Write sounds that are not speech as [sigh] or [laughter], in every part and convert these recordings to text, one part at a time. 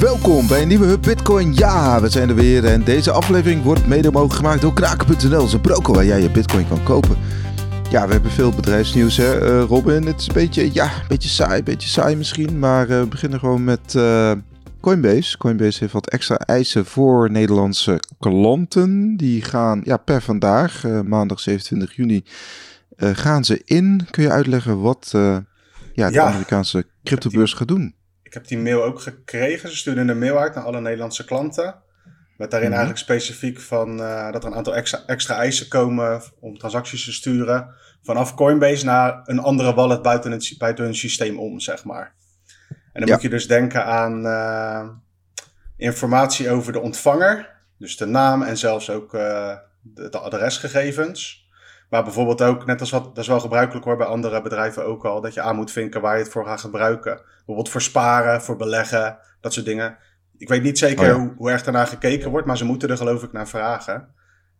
Welkom bij een nieuwe Hub Bitcoin. Ja, we zijn er weer en deze aflevering wordt mede mogelijk gemaakt door kraken.nl. Ze broker waar jij je Bitcoin kan kopen. Ja, we hebben veel bedrijfsnieuws, hè, uh, Robin. Het is een beetje, ja, een beetje saai, een beetje saai misschien. Maar uh, we beginnen gewoon met uh, Coinbase. Coinbase heeft wat extra eisen voor Nederlandse klanten. Die gaan ja, per vandaag, maandag 27 juni, gaan ze in. Kun je uitleggen wat ja, de ja. Amerikaanse cryptobeurs gaat doen? Ik heb die mail ook gekregen. Ze stuurden een mail uit naar alle Nederlandse klanten. Met daarin mhm. eigenlijk specifiek van, uh, dat er een aantal extra, extra eisen komen om transacties te sturen. Vanaf Coinbase naar een andere wallet buiten, het, buiten hun systeem om, zeg maar. En dan moet je dus denken aan uh, informatie over de ontvanger. Dus de naam en zelfs ook uh, de, de adresgegevens. Maar bijvoorbeeld ook, net als wat, dat is wel gebruikelijk hoor bij andere bedrijven ook al, dat je aan moet vinken waar je het voor gaat gebruiken. Bijvoorbeeld voor sparen, voor beleggen, dat soort dingen. Ik weet niet zeker oh hoe, hoe, erg daarnaar gekeken wordt, maar ze moeten er geloof ik naar vragen.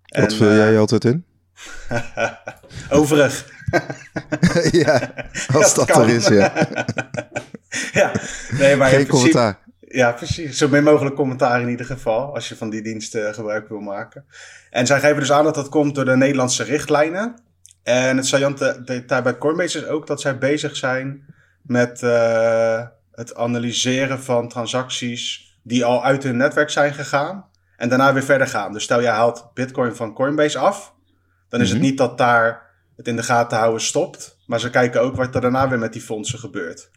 Wat vul jij uh, altijd in? [laughs] Overig. [laughs] ja, [laughs] als dat, er is, ja. ja, nee, maar Geen commentaar. Ja, precies. Zo min mogelijk commentaar in ieder geval, als je van die diensten gebruik wil maken. En zij geven dus aan dat dat komt door de Nederlandse richtlijnen. En het saillante daar bij Coinbase is ook dat zij bezig zijn met uh, het analyseren van transacties die al uit hun netwerk zijn gegaan. En daarna weer verder gaan. Dus stel jij haalt Bitcoin van Coinbase af. Dan is het mhm. niet dat daar het in de gaten houden stopt. Maar ze kijken ook wat er daarna weer met die fondsen gebeurt.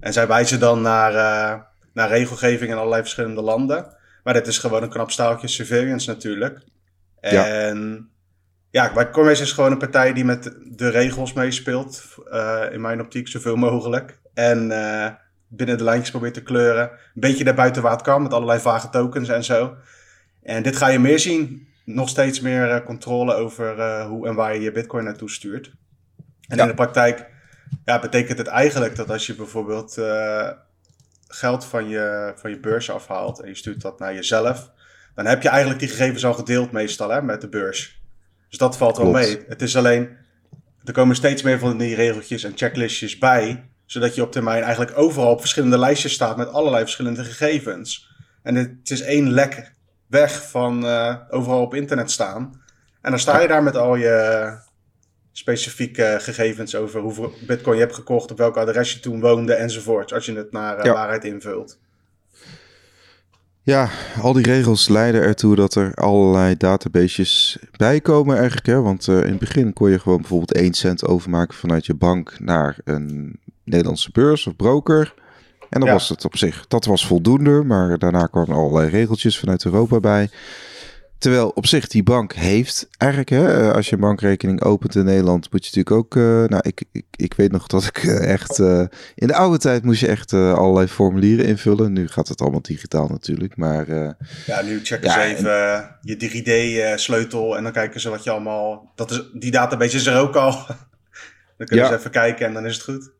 En zij wijzen dan naar, uh, naar regelgeving in allerlei verschillende landen. Maar dit is gewoon een knap staaltje surveillance natuurlijk. En ja, ja Coinbase is gewoon een partij die met de regels meespeelt. Uh, in mijn optiek zoveel mogelijk. En uh, binnen de lijntjes probeert te kleuren. Een beetje daarbuiten waar het kan, met allerlei vage tokens en zo. En dit ga je meer zien. Nog steeds meer uh, controle over hoe en waar je je bitcoin naartoe stuurt. En in de praktijk ja, betekent het eigenlijk dat als je bijvoorbeeld geld van je, van je beurs afhaalt en je stuurt dat naar jezelf, dan heb je eigenlijk die gegevens al gedeeld meestal hè, met de beurs. Dus dat valt wel mee. Het is alleen, er komen steeds meer van die regeltjes en checklistjes bij, zodat je op termijn eigenlijk overal op verschillende lijstjes staat met allerlei verschillende gegevens. En het is één lek weg van uh, overal op internet staan. En dan sta je daar met al je specifieke gegevens over hoeveel bitcoin je hebt gekocht, op welk adres je toen woonde enzovoort, als je het naar uh, waarheid invult. Ja, al die regels leiden ertoe dat er allerlei databases bijkomen eigenlijk. Hè? Want uh, in het begin kon je gewoon bijvoorbeeld 1 cent overmaken vanuit je bank naar een Nederlandse beurs of broker. En dan was het op zich, dat was voldoende. Maar daarna kwamen allerlei regeltjes vanuit Europa bij. Terwijl op zich die bank heeft eigenlijk, hè, eh, als je een bankrekening opent in Nederland, moet je natuurlijk ook. Uh, nou, ik, ik, ik weet nog dat ik uh, echt. Uh, in de oude tijd moest je echt allerlei formulieren invullen. Nu gaat het allemaal digitaal natuurlijk. Maar. ja, nu checken ja, ze even je 3D-sleutel en dan kijken ze wat je allemaal. Dat is, die database is er ook al. [laughs] dan kunnen ja. ze even kijken en dan is het goed.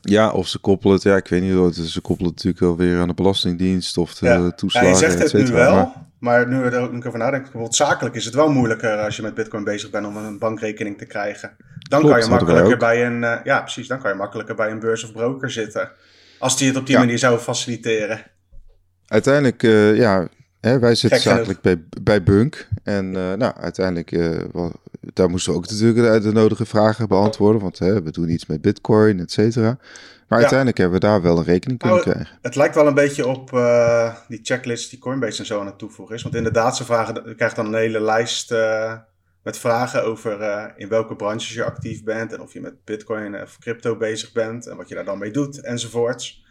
Ja, of ze koppelen het, ja, ik weet niet, ze koppelen het natuurlijk alweer aan de Belastingdienst of de ja. toeslagen. Ja, je zegt het nu wel, maar... maar, nu we er ook nog over nadenken, bijvoorbeeld zakelijk is het wel moeilijker als je met Bitcoin bezig bent om een bankrekening te krijgen. Dan kan je makkelijker bij een, uh, ja precies, dan kan je makkelijker bij een beurs of broker zitten. Als die het op die manier zou faciliteren. Uiteindelijk, uh, ja, hè, wij zitten zakelijk bij, bij Bunk. En uh, nou, uiteindelijk daar moesten we ook natuurlijk de nodige vragen beantwoorden. Want hè, we doen iets met bitcoin, et cetera. Maar uiteindelijk hebben we daar wel een rekening kunnen nou, krijgen. Het lijkt wel een beetje op uh, die checklist die Coinbase en zo aan het toevoegen is. Want inderdaad, ze vragen, je krijgt dan een hele lijst met vragen over uh, in welke branches je actief bent. En of je met bitcoin of crypto bezig bent. En wat je daar dan mee doet enzovoorts.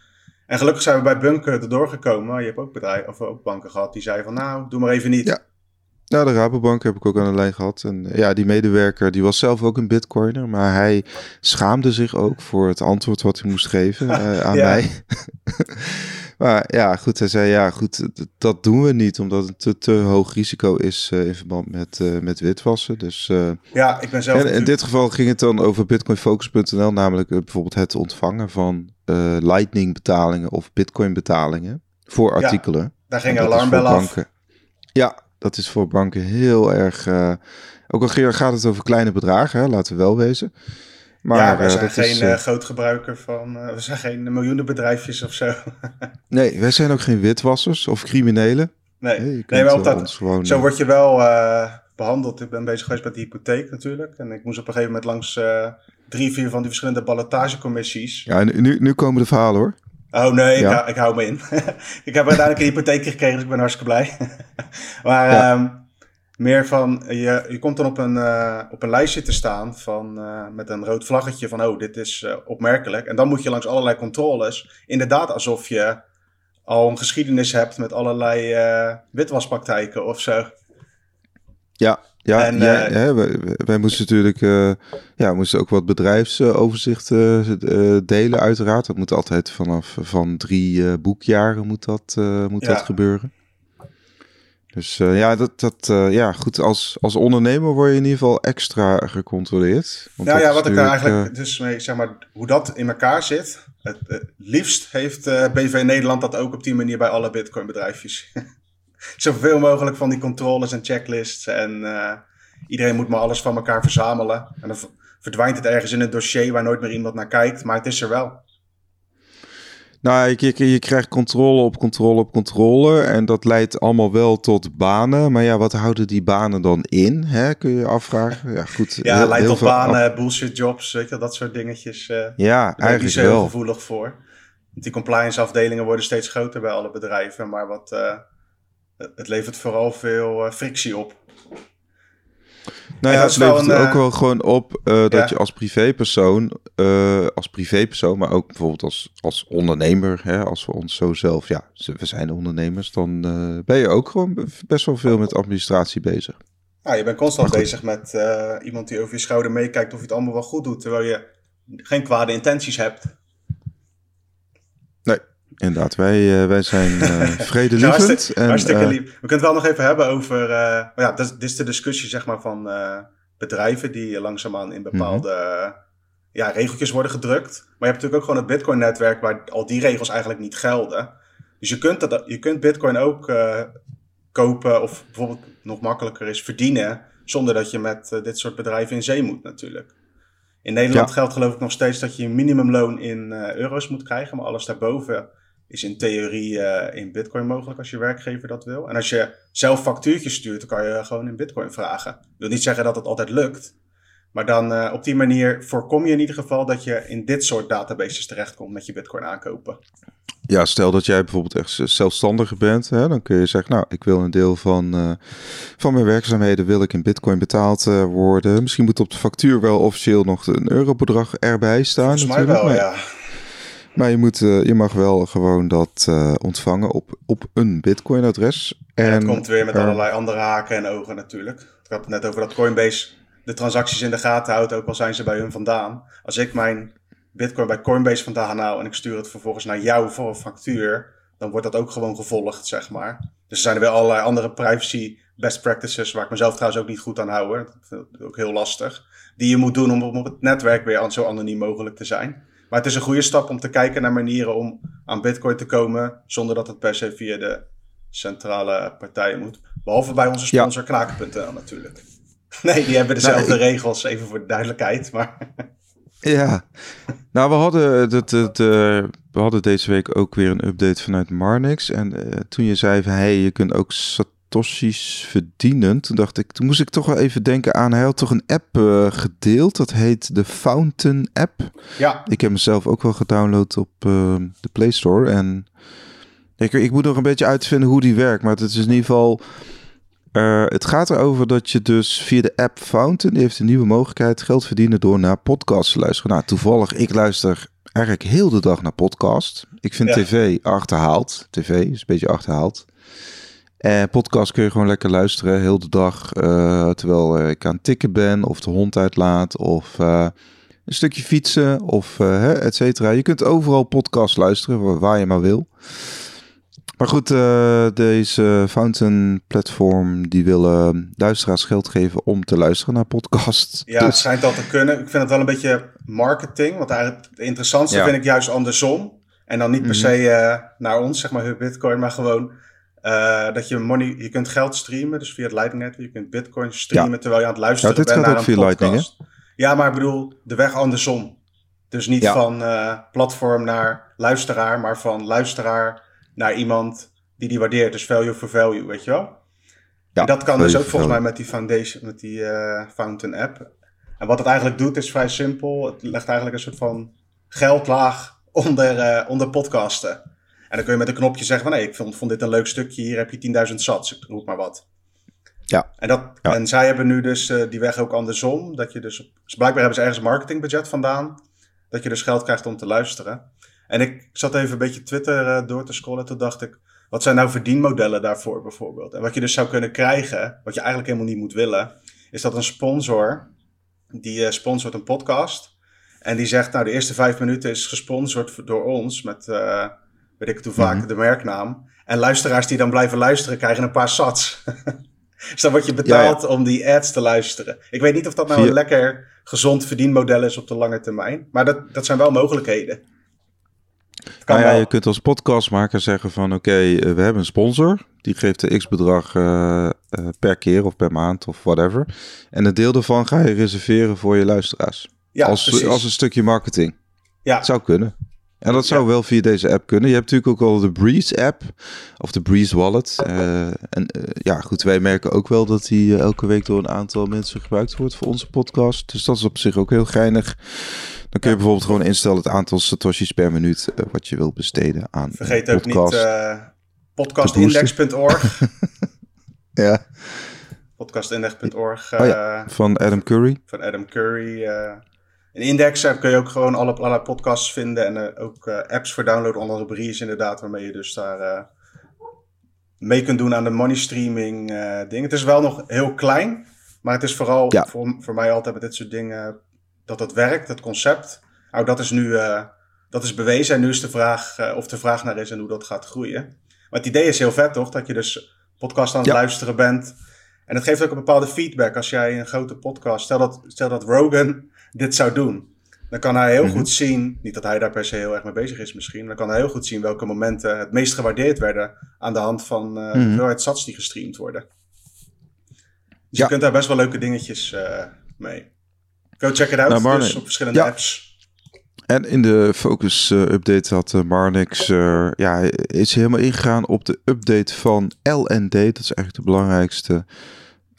En gelukkig zijn we bij Bunker erdoor gekomen. Je hebt ook, bedrijven, of ook banken gehad die zeiden van nou, doe maar even niet. Ja. Nou, de Rabobank heb ik ook aan de lijn gehad. En eh, ja, die medewerker die was zelf ook een bitcoiner. Maar hij schaamde zich ook voor het antwoord wat hij moest geven uh, [laughs] aan mij. [laughs] maar ja, goed, hij zei ja, goed, dat doen we niet. Omdat het te, te hoog risico is uh, in verband met, met witwassen. Dus, ja, ik ben zelf... En in dit geval ging het dan over bitcoinfocus.nl. Namelijk bijvoorbeeld het ontvangen van lightning betalingen of bitcoin betalingen voor artikelen. Ja, daar ging een alarmbel af. Ja, dat is voor banken heel erg. Uh, ook al gaat het over kleine bedragen, hè, laten we wel wezen. Maar, ja, wij eh, zijn geen is, eh, eh, groot gebruiker van... eh, we zijn geen miljoenenbedrijfjes of zo. [laughs] nee, wij zijn ook geen witwassers of criminelen. nee, Nee, nee maar op eh, dat, gewoon, zo eh, word je wel eh, behandeld. Ik ben bezig geweest met de hypotheek natuurlijk. En ik moest op een gegeven moment langs eh, drie, vier van die verschillende ballotagecommissies. Ja, nu- nu, nu komen de verhalen hoor. Oh nee, ik, hou, ik hou me in. [laughs] ik heb uiteindelijk een hypotheek gekregen, dus ik ben hartstikke blij. [laughs] maar Ja. ehm, meer van, je, je komt dan op een, eh, op een lijstje te staan van, eh, met een rood vlaggetje van, oh, dit is eh, opmerkelijk. En dan moet je langs allerlei controles, inderdaad alsof je al een geschiedenis hebt met allerlei witwaspraktijken of zo. Ja, ja, En, ja, eh, hè, wij, wij moesten natuurlijk eh, ja, moesten ook wat bedrijfsoverzichten eh, delen, uiteraard. Dat moet altijd vanaf van drie boekjaren moet dat, moet Ja. dat gebeuren. Dus ja, dat, dat, ja, goed. Als, als ondernemer word je in ieder geval extra gecontroleerd. Want Nou ja, wat ik daar eigenlijk dus mee, zeg maar, hoe dat in elkaar zit. Het, het liefst heeft BV Nederland dat ook op die manier bij alle Bitcoin bedrijfjes. [laughs] Zoveel mogelijk van die controles en checklists. En eh, iedereen moet maar alles van elkaar verzamelen. En dan verdwijnt het ergens in een dossier waar nooit meer iemand naar kijkt. Maar het is er wel. Nou, je, je, je krijgt controle op controle op controle. En dat leidt allemaal wel tot banen. Maar ja, wat houden die banen dan in? Hè? Kun je je afvragen. Ja, goed. [laughs] Ja, heel- leidt heel tot af- banen, bullshit jobs, weet je, wel, dat soort dingetjes. eh Ja, eigenlijk zo heel wel. gevoelig voor. Want die compliance afdelingen worden steeds groter bij alle bedrijven. Maar wat, eh, het levert vooral veel eh, frictie op. Nou Ja, ja, het levert een, er ook eh, wel gewoon op eh, dat ja. je als privépersoon, eh, als privépersoon, maar ook bijvoorbeeld als, als ondernemer, hè, als we ons zo zelf, ja, we zijn ondernemers, dan eh, ben je ook gewoon best wel veel met administratie bezig. Nou, je bent constant bezig met eh, iemand die over je schouder meekijkt of je het allemaal wel goed doet. Terwijl je geen kwade intenties hebt. Inderdaad, wij, eh, wij zijn [laughs] Ja, vredelievend. hartstikke, en, hartstikke eh, lief. We kunnen het wel nog even hebben over... ja, dit, is- de discussie zeg maar, van bedrijven die langzaamaan in bepaalde Mhm. ja, regeltjes worden gedrukt. Maar je hebt natuurlijk ook gewoon het Bitcoin-netwerk waar al die regels eigenlijk niet gelden. Dus je kunt, dat, je kunt Bitcoin ook kopen of bijvoorbeeld nog makkelijker is verdienen... zonder dat je met dit soort bedrijven in zee moet natuurlijk. In Nederland Ja. geldt geloof ik nog steeds dat je een minimumloon in euro's moet krijgen. Maar alles daarboven is in theorie eh, in bitcoin mogelijk als je werkgever dat wil. En als je zelf factuurtjes stuurt, dan kan je gewoon in bitcoin vragen. Dat wil niet zeggen dat het altijd lukt. Maar dan eh, op die manier voorkom je in ieder geval dat je in dit soort databases terechtkomt met je bitcoin aankopen. Ja, stel dat jij bijvoorbeeld echt zelfstandige bent, hè, dan kun je zeggen, nou, ik wil een deel van, eh, van mijn werkzaamheden wil ik in bitcoin betaald worden. Misschien moet op de factuur wel officieel nog een eurobedrag erbij staan. Volgens mij natuurlijk, wel, maar, ja. Maar je, moet, eh, je mag wel gewoon dat eh, ontvangen op, op een bitcoin adres. En En het komt weer met allerlei andere haken en ogen natuurlijk. Ik had het net over dat Coinbase de transacties in de gaten houdt, ook al zijn ze bij hun vandaan. Als ik mijn bitcoin bij Coinbase vandaan hou en ik stuur het vervolgens naar jou voor een factuur, dan wordt dat ook gewoon gevolgd, zeg maar. Dus er zijn er weer allerlei andere privacy best practices, waar ik mezelf trouwens ook niet goed aan hou. Dat vind ik ook heel lastig. Die je moet doen om op het netwerk weer zo anoniem mogelijk te zijn. Maar het is een goede stap om te kijken naar manieren om aan bitcoin te komen, zonder dat het per se via de centrale partijen moet. Behalve bij onze sponsor Knaken.nl natuurlijk. [laughs] Nee, die hebben dezelfde Nou, ik- regels, even voor de duidelijkheid. Maar Ja, nou we hadden, eh, we hadden deze week ook weer een update vanuit Marnix. En eh, toen je zei van hey, je kunt ook Satoshis verdienen, toen dacht ik, toen moest ik toch wel even denken aan, hij had toch een app eh, gedeeld, dat heet de Fountain app. ja, Ik heb mezelf ook wel gedownload op eh, de Play Store en ik, ik moet nog een beetje uitvinden hoe die werkt, maar het is in ieder geval... eh, het gaat erover dat je dus via de app Fountain, die heeft een nieuwe mogelijkheid, geld verdienen door naar podcasts te luisteren. Nou, toevallig, ik luister eigenlijk heel de dag naar podcast. Ik vind Ja. tv achterhaald. TV is een beetje achterhaald. En podcast kun je gewoon lekker luisteren, heel de dag, eh, terwijl eh, ik aan het tikken ben, of de hond uitlaat, of eh, een stukje fietsen, of eh, et cetera. Je kunt overal podcast luisteren, waar- je maar wil. Maar goed, eh, deze Fountain platform die willen luisteraars geld geven om te luisteren naar podcasts. ja het Dus- schijnt al te kunnen. Ik vind het wel een beetje marketing. Want eigenlijk het interessantste Ja. vind ik juist andersom. En dan niet per Mhm. se eh, naar ons, zeg maar, Bitcoin, maar gewoon eh, dat je money, je kunt geld streamen, dus via het Lightning Network. Je kunt Bitcoin streamen terwijl je aan het luisteren Ja, dit bent naar ook een via podcast. Lightning, Ja, maar ik bedoel, de weg andersom. Dus niet Ja. van eh, platform naar luisteraar, maar van luisteraar naar iemand die die waardeert. Dus value for value, weet je wel? Ja, en dat kan dus ook volgens mij met die Foundation, met die eh, Fountain app. En wat het eigenlijk doet is vrij simpel. Het legt eigenlijk een soort van geldlaag [laughs] onder, onder podcasten. En dan kun je met een knopje zeggen van... hé, ik vond, vond dit een leuk stukje, hier heb je 10.000 sats, ik roep maar wat. Ja. En, dat, Ja. en zij hebben nu dus eh, die weg ook andersom. Dat je dus, dus blijkbaar hebben ze ergens een marketingbudget vandaan. Dat je dus geld krijgt om te luisteren. En ik zat even een beetje Twitter eh, door te scrollen. Toen dacht ik, wat zijn nou verdienmodellen daarvoor bijvoorbeeld? En wat je dus zou kunnen krijgen, wat je eigenlijk helemaal niet moet willen, is dat een sponsor, die eh, sponsort een podcast. En die zegt, nou de eerste vijf minuten is gesponsord door ons met, weet ik hoe vaak, Mhm. de merknaam. En luisteraars die dan blijven luisteren krijgen een paar sats. [laughs] dus dan word je betaald om die ads te luisteren. Ik weet niet of dat nou een lekker gezond verdienmodel is op de lange termijn. Maar dat, dat zijn wel mogelijkheden. Nou ja, wel. je kunt als podcastmaker zeggen van oké, eh, we hebben een sponsor. Die geeft de x bedrag eh, eh, per keer of per maand of whatever. En een deel daarvan ga je reserveren voor je luisteraars. ja, als, precies. als een stukje marketing. ja, Het zou kunnen. En dat zou Ja. wel via deze app kunnen. Je hebt natuurlijk ook al de Breeze app of de Breeze Wallet. Eh, en eh, ja, goed, wij merken ook wel dat die eh, elke week door een aantal mensen gebruikt wordt voor onze podcast. Dus dat is op zich ook heel geinig. Dan kun je Ja. bijvoorbeeld gewoon instellen het aantal satoshis per minuut wat je wil besteden aan vergeet ook niet podcast. podcastindex.org. [laughs] ja, podcastindex.org Oh van Adam Curry. van Adam Curry. Eh een index daar kun je ook gewoon alle, allerlei podcasts vinden en eh, ook eh, apps voor downloaden, onder andere Breeze inderdaad, waarmee je dus daar eh, mee kunt doen aan de money streaming eh ding. Het is wel nog heel klein, maar het is vooral Ja. voor, voor mij altijd met dit soort dingen dat het werkt, het concept. Nou, dat is nu eh, dat is bewezen en nu is de vraag eh, of de vraag naar is en hoe dat gaat groeien. Maar het idee is heel vet toch, dat je dus podcast aan het Ja. luisteren bent. En het geeft ook een bepaalde feedback als jij een grote podcast, stel dat, stel dat Rogan dit zou doen. Dan kan hij heel Mhm. goed zien, niet dat hij daar per se heel erg mee bezig is misschien, dan kan hij heel goed zien welke momenten het meest gewaardeerd werden aan de hand van eh de Mhm. hoeveelheid sats die gestreamd worden. Dus Ja. je kunt daar best wel leuke dingetjes eh, mee. Go check it out, Nou, dus op verschillende Ja. apps. En in de Focus eh, update had Marnix eh, ja, is helemaal ingegaan op de update van LND. Dat is eigenlijk de belangrijkste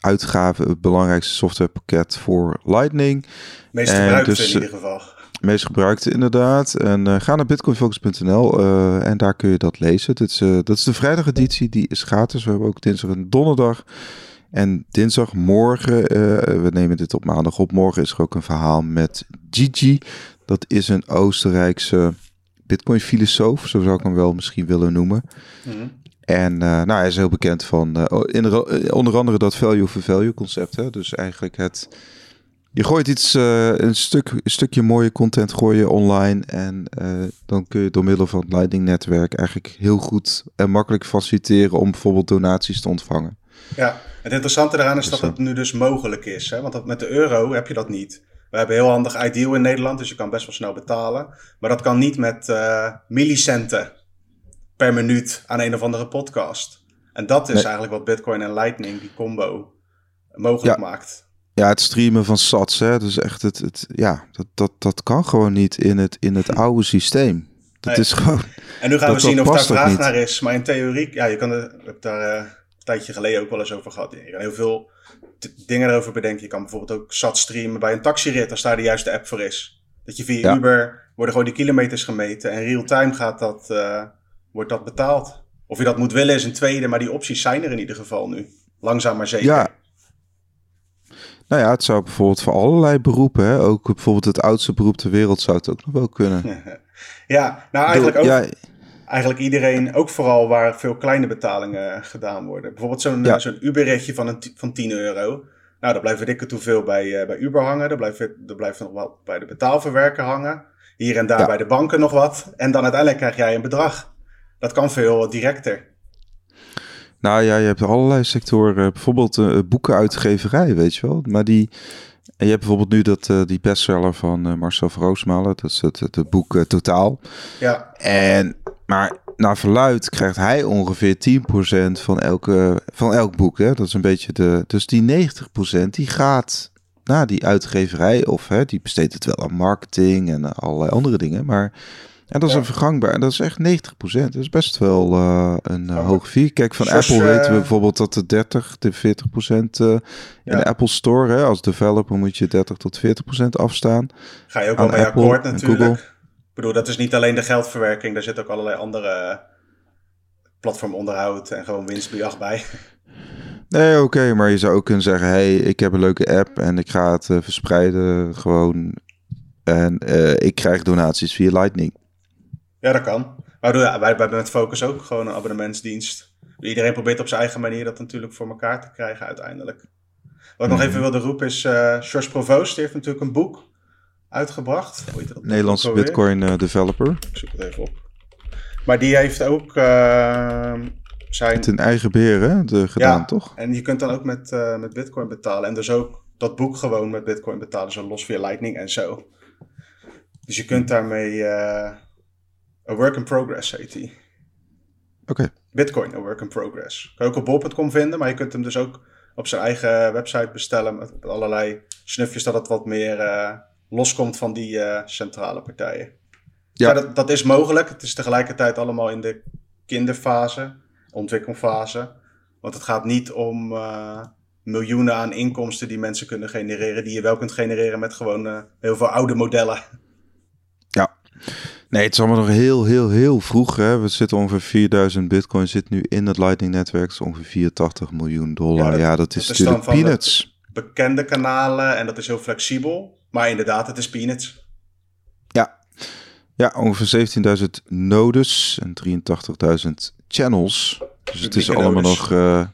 uitgave, het belangrijkste softwarepakket voor Lightning. Meest En gebruikte dus, in ieder geval. Meest gebruikte inderdaad. En eh, ga naar bitcoinfocus.nl eh, en daar kun je dat lezen. Dit is, eh, dat is de vrijdageditie, die is gratis. We hebben ook dinsdag en donderdag. En dinsdagmorgen, eh we nemen dit op maandag op. Morgen is er ook een verhaal met Gigi. Dat is een Oostenrijkse Bitcoin-filosoof, zo zou ik hem wel misschien willen noemen. Mhm. En eh, nou, hij is heel bekend van eh, in, eh, onder andere dat value for value concept. Hè? Dus eigenlijk het. Je gooit iets, een, stuk, een stukje mooie content gooi je online. En dan kun je door middel van het Lightning-netwerk eigenlijk heel goed en makkelijk faciliteren om bijvoorbeeld donaties te ontvangen. Ja, het interessante daaraan is Dus dat het nu dus mogelijk is. Hè? Want met de euro heb je dat niet. We hebben heel handig ideal in Nederland, dus je kan best wel snel betalen. Maar dat kan niet met millicenten per minuut aan een of andere podcast. En dat is Nee. eigenlijk wat Bitcoin en Lightning, die combo, mogelijk Ja. maakt. Ja, het streamen van sats, hè? Dus echt het, het ja, dat, dat, dat kan gewoon niet in het, in het oude systeem. Dat Nee. is gewoon. En nu gaan Dat- we zien of daar vraag naar is. Maar in theorie, ja, je kan er, ik heb daar eh, een tijdje geleden ook wel eens over gehad. Je kan heel veel dingen erover bedenken. Je kan bijvoorbeeld ook zat streamen bij een taxirit als daar de juiste app voor is. Dat je via Ja. Uber worden gewoon die kilometers gemeten en real-time gaat dat, eh, wordt dat betaald. Of je dat moet willen is een tweede, maar die opties zijn er in ieder geval nu. Langzaam maar zeker. Ja. Nou ja, het zou bijvoorbeeld voor allerlei beroepen, hè? ook bijvoorbeeld het oudste beroep ter wereld zou het ook nog wel kunnen. [laughs] Ja, nou eigenlijk ook. Ja, Eigenlijk iedereen, ook vooral waar veel kleine betalingen gedaan worden. Bijvoorbeeld zo'n Ja. eh, zo'n Uberritje van, een, van 10 euro. Nou, dan blijft dikke hoeveel bij, eh, bij Uber hangen. Dan blijft, dan blijft nog wat bij de betaalverwerker hangen. Hier en daar Ja. bij de banken nog wat. En dan uiteindelijk krijg jij een bedrag. Dat kan veel directer. Nou ja, je hebt allerlei sectoren. Bijvoorbeeld eh, boekenuitgeverij, weet je wel. Maar die... En je hebt bijvoorbeeld nu dat, eh, die bestseller van eh, Marcel van Roosmalen. Dat is het, het, het boek Totaal. Ja, En, maar naar verluid krijgt hij ongeveer 10% van, elke, van elk boek. Hè? Dat is een beetje de... Dus die 90% die gaat na die uitgeverij, of hè, die besteedt het wel aan marketing en allerlei andere dingen, maar en dat is een vergangbaar, en dat is echt 90%. Dat is best wel eh, een uh, Oh. hoge vier. Kijk, van Zoals, Apple weten we eh, bijvoorbeeld dat de 30, de 40% eh in de Apple Store, hè, als developer moet je 30 tot 40% afstaan. Ga je ook wel mee Apple akkoord natuurlijk. Google. Ik bedoel, dat is niet alleen de geldverwerking, daar zit ook allerlei andere platformonderhoud en gewoon winstbejag bij. Nee, oké, maar je zou ook kunnen zeggen: hey, ik heb een leuke app en ik ga het eh, verspreiden gewoon. En eh, ik krijg donaties via Lightning. Ja, dat kan. Maar wij, wij hebben met Focus ook gewoon een abonnementsdienst. Iedereen probeert op zijn eigen manier dat natuurlijk voor elkaar te krijgen uiteindelijk. Wat ik nog Mhm. even wilde roepen is, eh George Provoost heeft natuurlijk een boek uitgebracht. Hoe heet dat Nederlandse? Bitcoin eh, developer. Ik zoek het even op. Maar die heeft ook eh, zijn... Ten eigen beheer, hè? De, gedaan, Ja. toch? En je kunt dan ook met, eh, met Bitcoin betalen. En dus ook dat boek gewoon met Bitcoin betalen, zo los via Lightning en zo. Dus je kunt daarmee. A work in progress heet die. Oké. Bitcoin, a work in progress. Kan je ook op bol.com vinden, maar je kunt hem dus ook op zijn eigen website bestellen. Met allerlei snufjes dat het wat meer eh, loskomt van die eh, centrale partijen. Ja. Ja, dat, dat is mogelijk. Het is tegelijkertijd allemaal in de kinderfase, ontwikkelfase. Want het gaat niet om eh, miljoenen aan inkomsten die mensen kunnen genereren, die je wel kunt genereren met gewoon heel veel oude modellen. Nee, het is allemaal nog heel, heel, heel vroeg. Hè? We zitten ongeveer 4000 bitcoin zit nu in het Lightning netwerk. Is ongeveer 84 miljoen dollar. Ja, Ja, dat- is dat natuurlijk peanuts. Bekende kanalen en dat is heel flexibel. Maar inderdaad, het is peanuts. Ja, ongeveer 17.000 nodes en 83.000 channels. Dus het is allemaal nodes. nog... eh,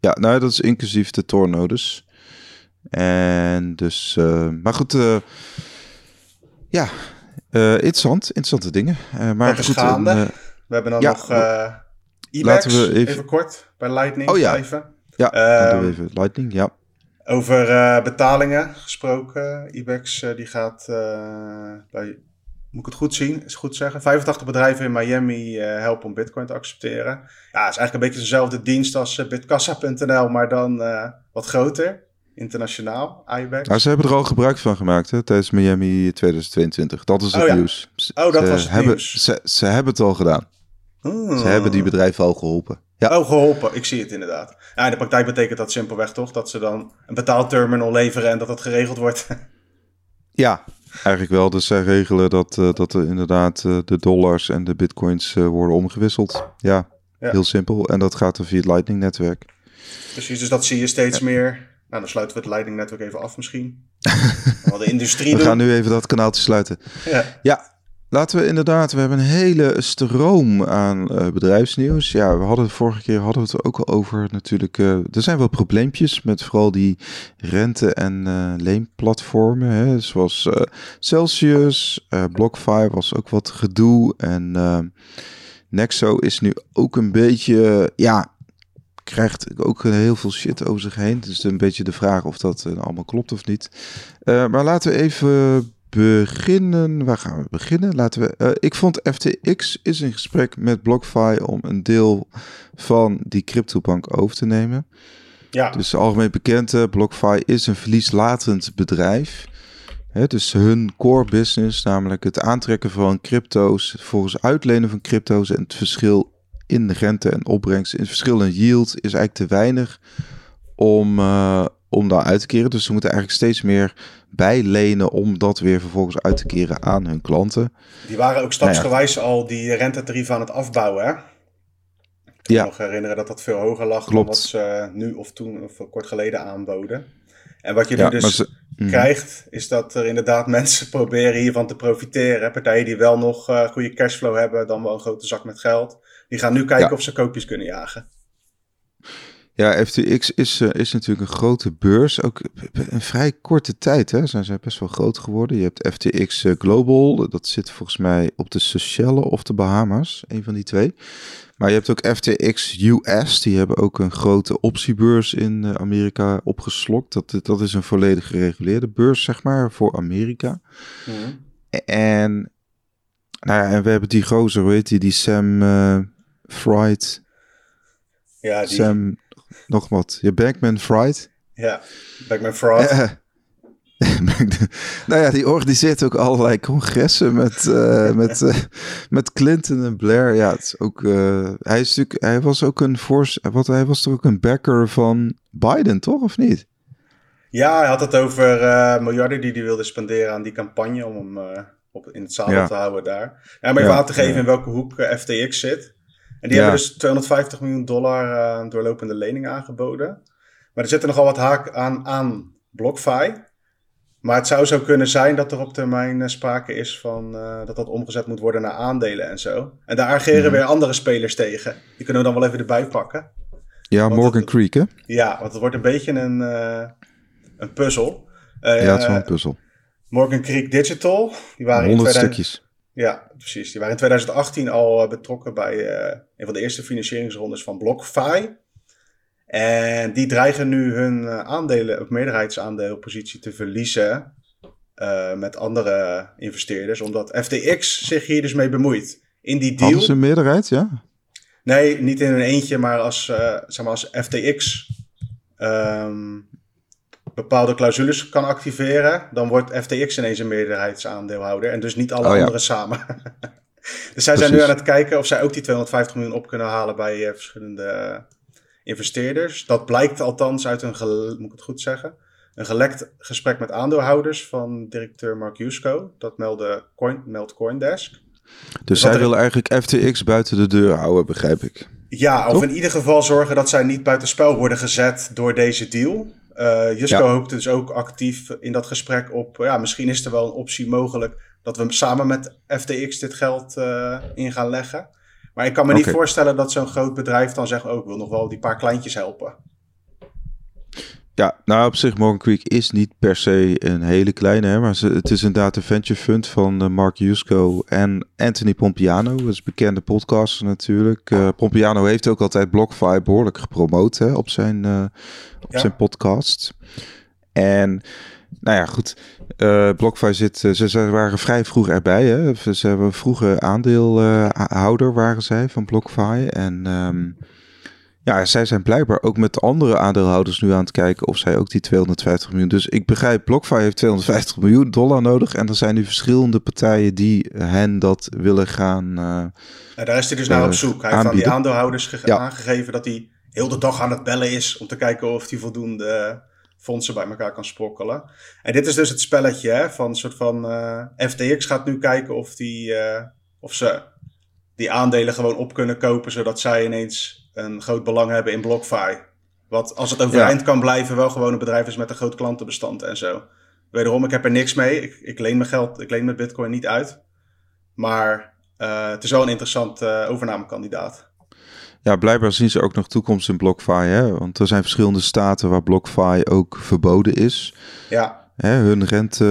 ja, nou, dat is inclusief de Tor-nodes. En dus... eh, maar goed, eh, ja, interessant. Interessante dingen. Eh, maar goed, gaande. een, eh, We hebben dan Ja, nog eh laten we even... even- kort, bij Lightning Oh ja. ja, dan Ehm, doen we even Lightning, ja. Over eh, betalingen gesproken. IBEX eh, die gaat eh, bij, moet ik het goed zien, is goed zeggen, 85 bedrijven in Miami eh, helpen om bitcoin te accepteren. Ja, het is eigenlijk een beetje dezelfde dienst als eh, bitkassa.nl, maar dan eh, wat groter, internationaal, IBEX. Nou, ze hebben er al gebruik van gemaakt hè, tijdens Miami 2022. Dat is het Oh ja. nieuws. Z- Oh, dat ze was het hebben, nieuws. Ze, ze hebben het al gedaan. Hmm. Ze hebben die bedrijven al geholpen. Ja, Oh, geholpen. Ik zie het inderdaad. Ja, in de praktijk betekent dat simpelweg toch dat ze dan een betaalterminal leveren en dat dat geregeld wordt. [laughs] ja eigenlijk wel. Dus zij regelen dat, eh, dat er inderdaad eh, de dollars en de bitcoins eh, worden omgewisseld. Ja, Ja. heel simpel. En dat gaat er via het Lightning-netwerk. Precies, dus dat zie je steeds meer. Nou, dan sluiten we het Lightning Network even af misschien. [laughs] Wel de industrie We doen. gaan nu even dat kanaaltje sluiten. Ja. Ja, laten we inderdaad. We hebben een hele stroom aan eh, bedrijfsnieuws. Ja, we hadden vorige keer hadden we het ook al over natuurlijk. eh, er zijn wel probleempjes met vooral die rente- en eh, leenplatformen. Hè, zoals Celsius, BlockFi was ook wat gedoe. En Nexo is nu ook een beetje. ja, krijgt ook heel veel shit over zich heen. Dus een beetje de vraag of dat eh, allemaal klopt of niet. Eh, maar laten we even beginnen. Waar gaan we beginnen? Laten we. eh, ik vond FTX is in gesprek met BlockFi om een deel van die cryptobank over te nemen. ja. Dus algemeen bekend, eh, BlockFi is een verlieslatend bedrijf. Hè, dus hun core business, namelijk het aantrekken van crypto's, volgens uitlenen van crypto's en het verschil in de rente en opbrengst, in het verschil in yield, is eigenlijk te weinig om, eh, om daar uit te keren. Dus ze moeten eigenlijk steeds meer bijlenen om dat weer vervolgens uit te keren aan hun klanten. Die waren ook stapsgewijs al die rentetarieven aan het afbouwen, hè? Ik kan Ja. me nog herinneren dat dat veel hoger lag dan wat ze nu of toen of kort geleden aanboden. En wat je Ja, nu dus ze- Mhm. krijgt, is dat er inderdaad [laughs] mensen proberen hiervan te profiteren. Partijen die wel nog eh, goede cashflow hebben, dan wel een grote zak met geld. Die gaan nu kijken Ja. of ze koopjes kunnen jagen. Ja, FTX is, eh, is natuurlijk een grote beurs. Ook in vrij korte tijd hè, zijn best wel groot geworden. Je hebt FTX eh, Global, dat zit volgens mij op de Seychelles of de Bahamas, een van die twee. Maar je hebt ook FTX US, die hebben ook een grote optiebeurs in eh, Amerika opgeslokt. Dat, dat is een volledig gereguleerde beurs, zeg maar, voor Amerika. En, nou ja, en we hebben die gozer, hoe heet die, die Sam Fried. Ja, die, Sam, nog wat. Je Bankman Fried. Ja, Bankman Fraud. Eh, nou ja, die organiseert ook allerlei congressen met, eh, [laughs] met, eh, met Clinton en Blair. Ja, het is ook, eh, hij, is natuurlijk, hij was ook een force, wat, hij was toch ook een backer van Biden, toch? Of niet? Ja, hij had het over miljarden die hij wilde spenderen aan die campagne om hem op, in het zadel Ja. te houden daar. Ja, maar Ja, aan te geven ja. in welke hoek FTX zit. En die Ja. hebben dus 250 miljoen dollar eh, doorlopende leningen aangeboden. Maar er zit er nogal wat haak aan, aan BlockFi. Maar het zou zo kunnen zijn dat er op termijn eh, sprake is van eh, dat dat omgezet moet worden naar aandelen en zo. En daar ageren Mhm. weer andere spelers tegen. Die kunnen we dan wel even erbij pakken. Ja, Want Morgan het- Creek, hè? Ja, want het wordt een beetje een, een puzzel. Ja, het is wel een puzzel. Morgan Creek Digital. Die waren in 100 2000 stukjes. Ja, precies. Die waren in 2018 al eh, betrokken bij eh, een van de eerste financieringsrondes van BlockFi. En die dreigen nu hun eh, aandelen, of meerderheidsaandeelpositie te verliezen met andere investeerders, omdat FTX zich hier dus mee bemoeit. In die deal. Ze een meerderheid, ja? Nee, niet in een eentje, maar als, zeg maar als FTX ehm, bepaalde clausules kan activeren, dan wordt FTX ineens een meerderheidsaandeelhouder en dus niet alle Oh ja. anderen samen. [laughs] dus zij zijn nu aan het kijken of zij ook die 250 miljoen op kunnen halen bij eh, verschillende investeerders. Dat blijkt althans uit een, moet ik het goed zeggen, een gelekt gesprek met aandeelhouders van directeur Mark Yusko. Dat meldde Coin, meldt Coindesk. Dus zij er- willen eigenlijk FTX buiten de deur houden, begrijp ik. Ja, of Toch? in ieder geval zorgen dat zij niet buitenspel worden gezet door deze deal. Jusco Ja. hoopt dus ook actief in dat gesprek op. Ja, misschien is er wel een optie mogelijk dat we samen met FTX dit geld eh, in gaan leggen. Maar ik kan me niet voorstellen dat zo'n groot bedrijf dan zegt: Oh, ik wil nog wel die paar kleintjes helpen. Ja, nou op zich Morgan Creek is niet per se een hele kleine, hè, maar ze, het is inderdaad een venture fund van eh, Mark Yusko en Anthony Pompiano, dat is bekende podcaster natuurlijk. Eh, Pompiano heeft ook altijd BlockFi behoorlijk gepromoot hè, op, zijn, eh, op Ja. zijn podcast. En nou ja, goed, eh BlockFi zit, ze, ze waren vrij vroeg erbij, hè. ze hebben een vroege aandeelhouder waren zij van BlockFi en... ehm, ja, zij zijn blijkbaar ook met andere aandeelhouders nu aan het kijken of zij ook die 250 miljoen. Dus ik begrijp, BlockFi heeft 250 miljoen dollar nodig. En er zijn nu verschillende partijen die hen dat willen gaan. eh, daar is hij dus naar Eh, op zoek. Hij heeft aan die aandeelhouders Ja. aangegeven dat hij heel de dag aan het bellen is om te kijken of hij voldoende fondsen bij elkaar kan sprokkelen. En dit is dus het spelletje hè, van een soort van eh, FTX gaat nu kijken of, die, of ze die aandelen gewoon op kunnen kopen, zodat zij ineens een groot belang hebben in BlockFi. Wat als het overeind kan blijven, wel gewoon een bedrijf is met een groot klantenbestand en zo. Wederom, ik heb er niks mee. Ik, ik leen mijn geld, ik leen mijn bitcoin niet uit. Maar eh, het is wel een interessant eh, overnamekandidaat. ja, blijkbaar zien ze ook nog toekomst in BlockFi. Hè? Want er zijn verschillende staten waar BlockFi ook verboden is. Ja, Hè? Hun rente,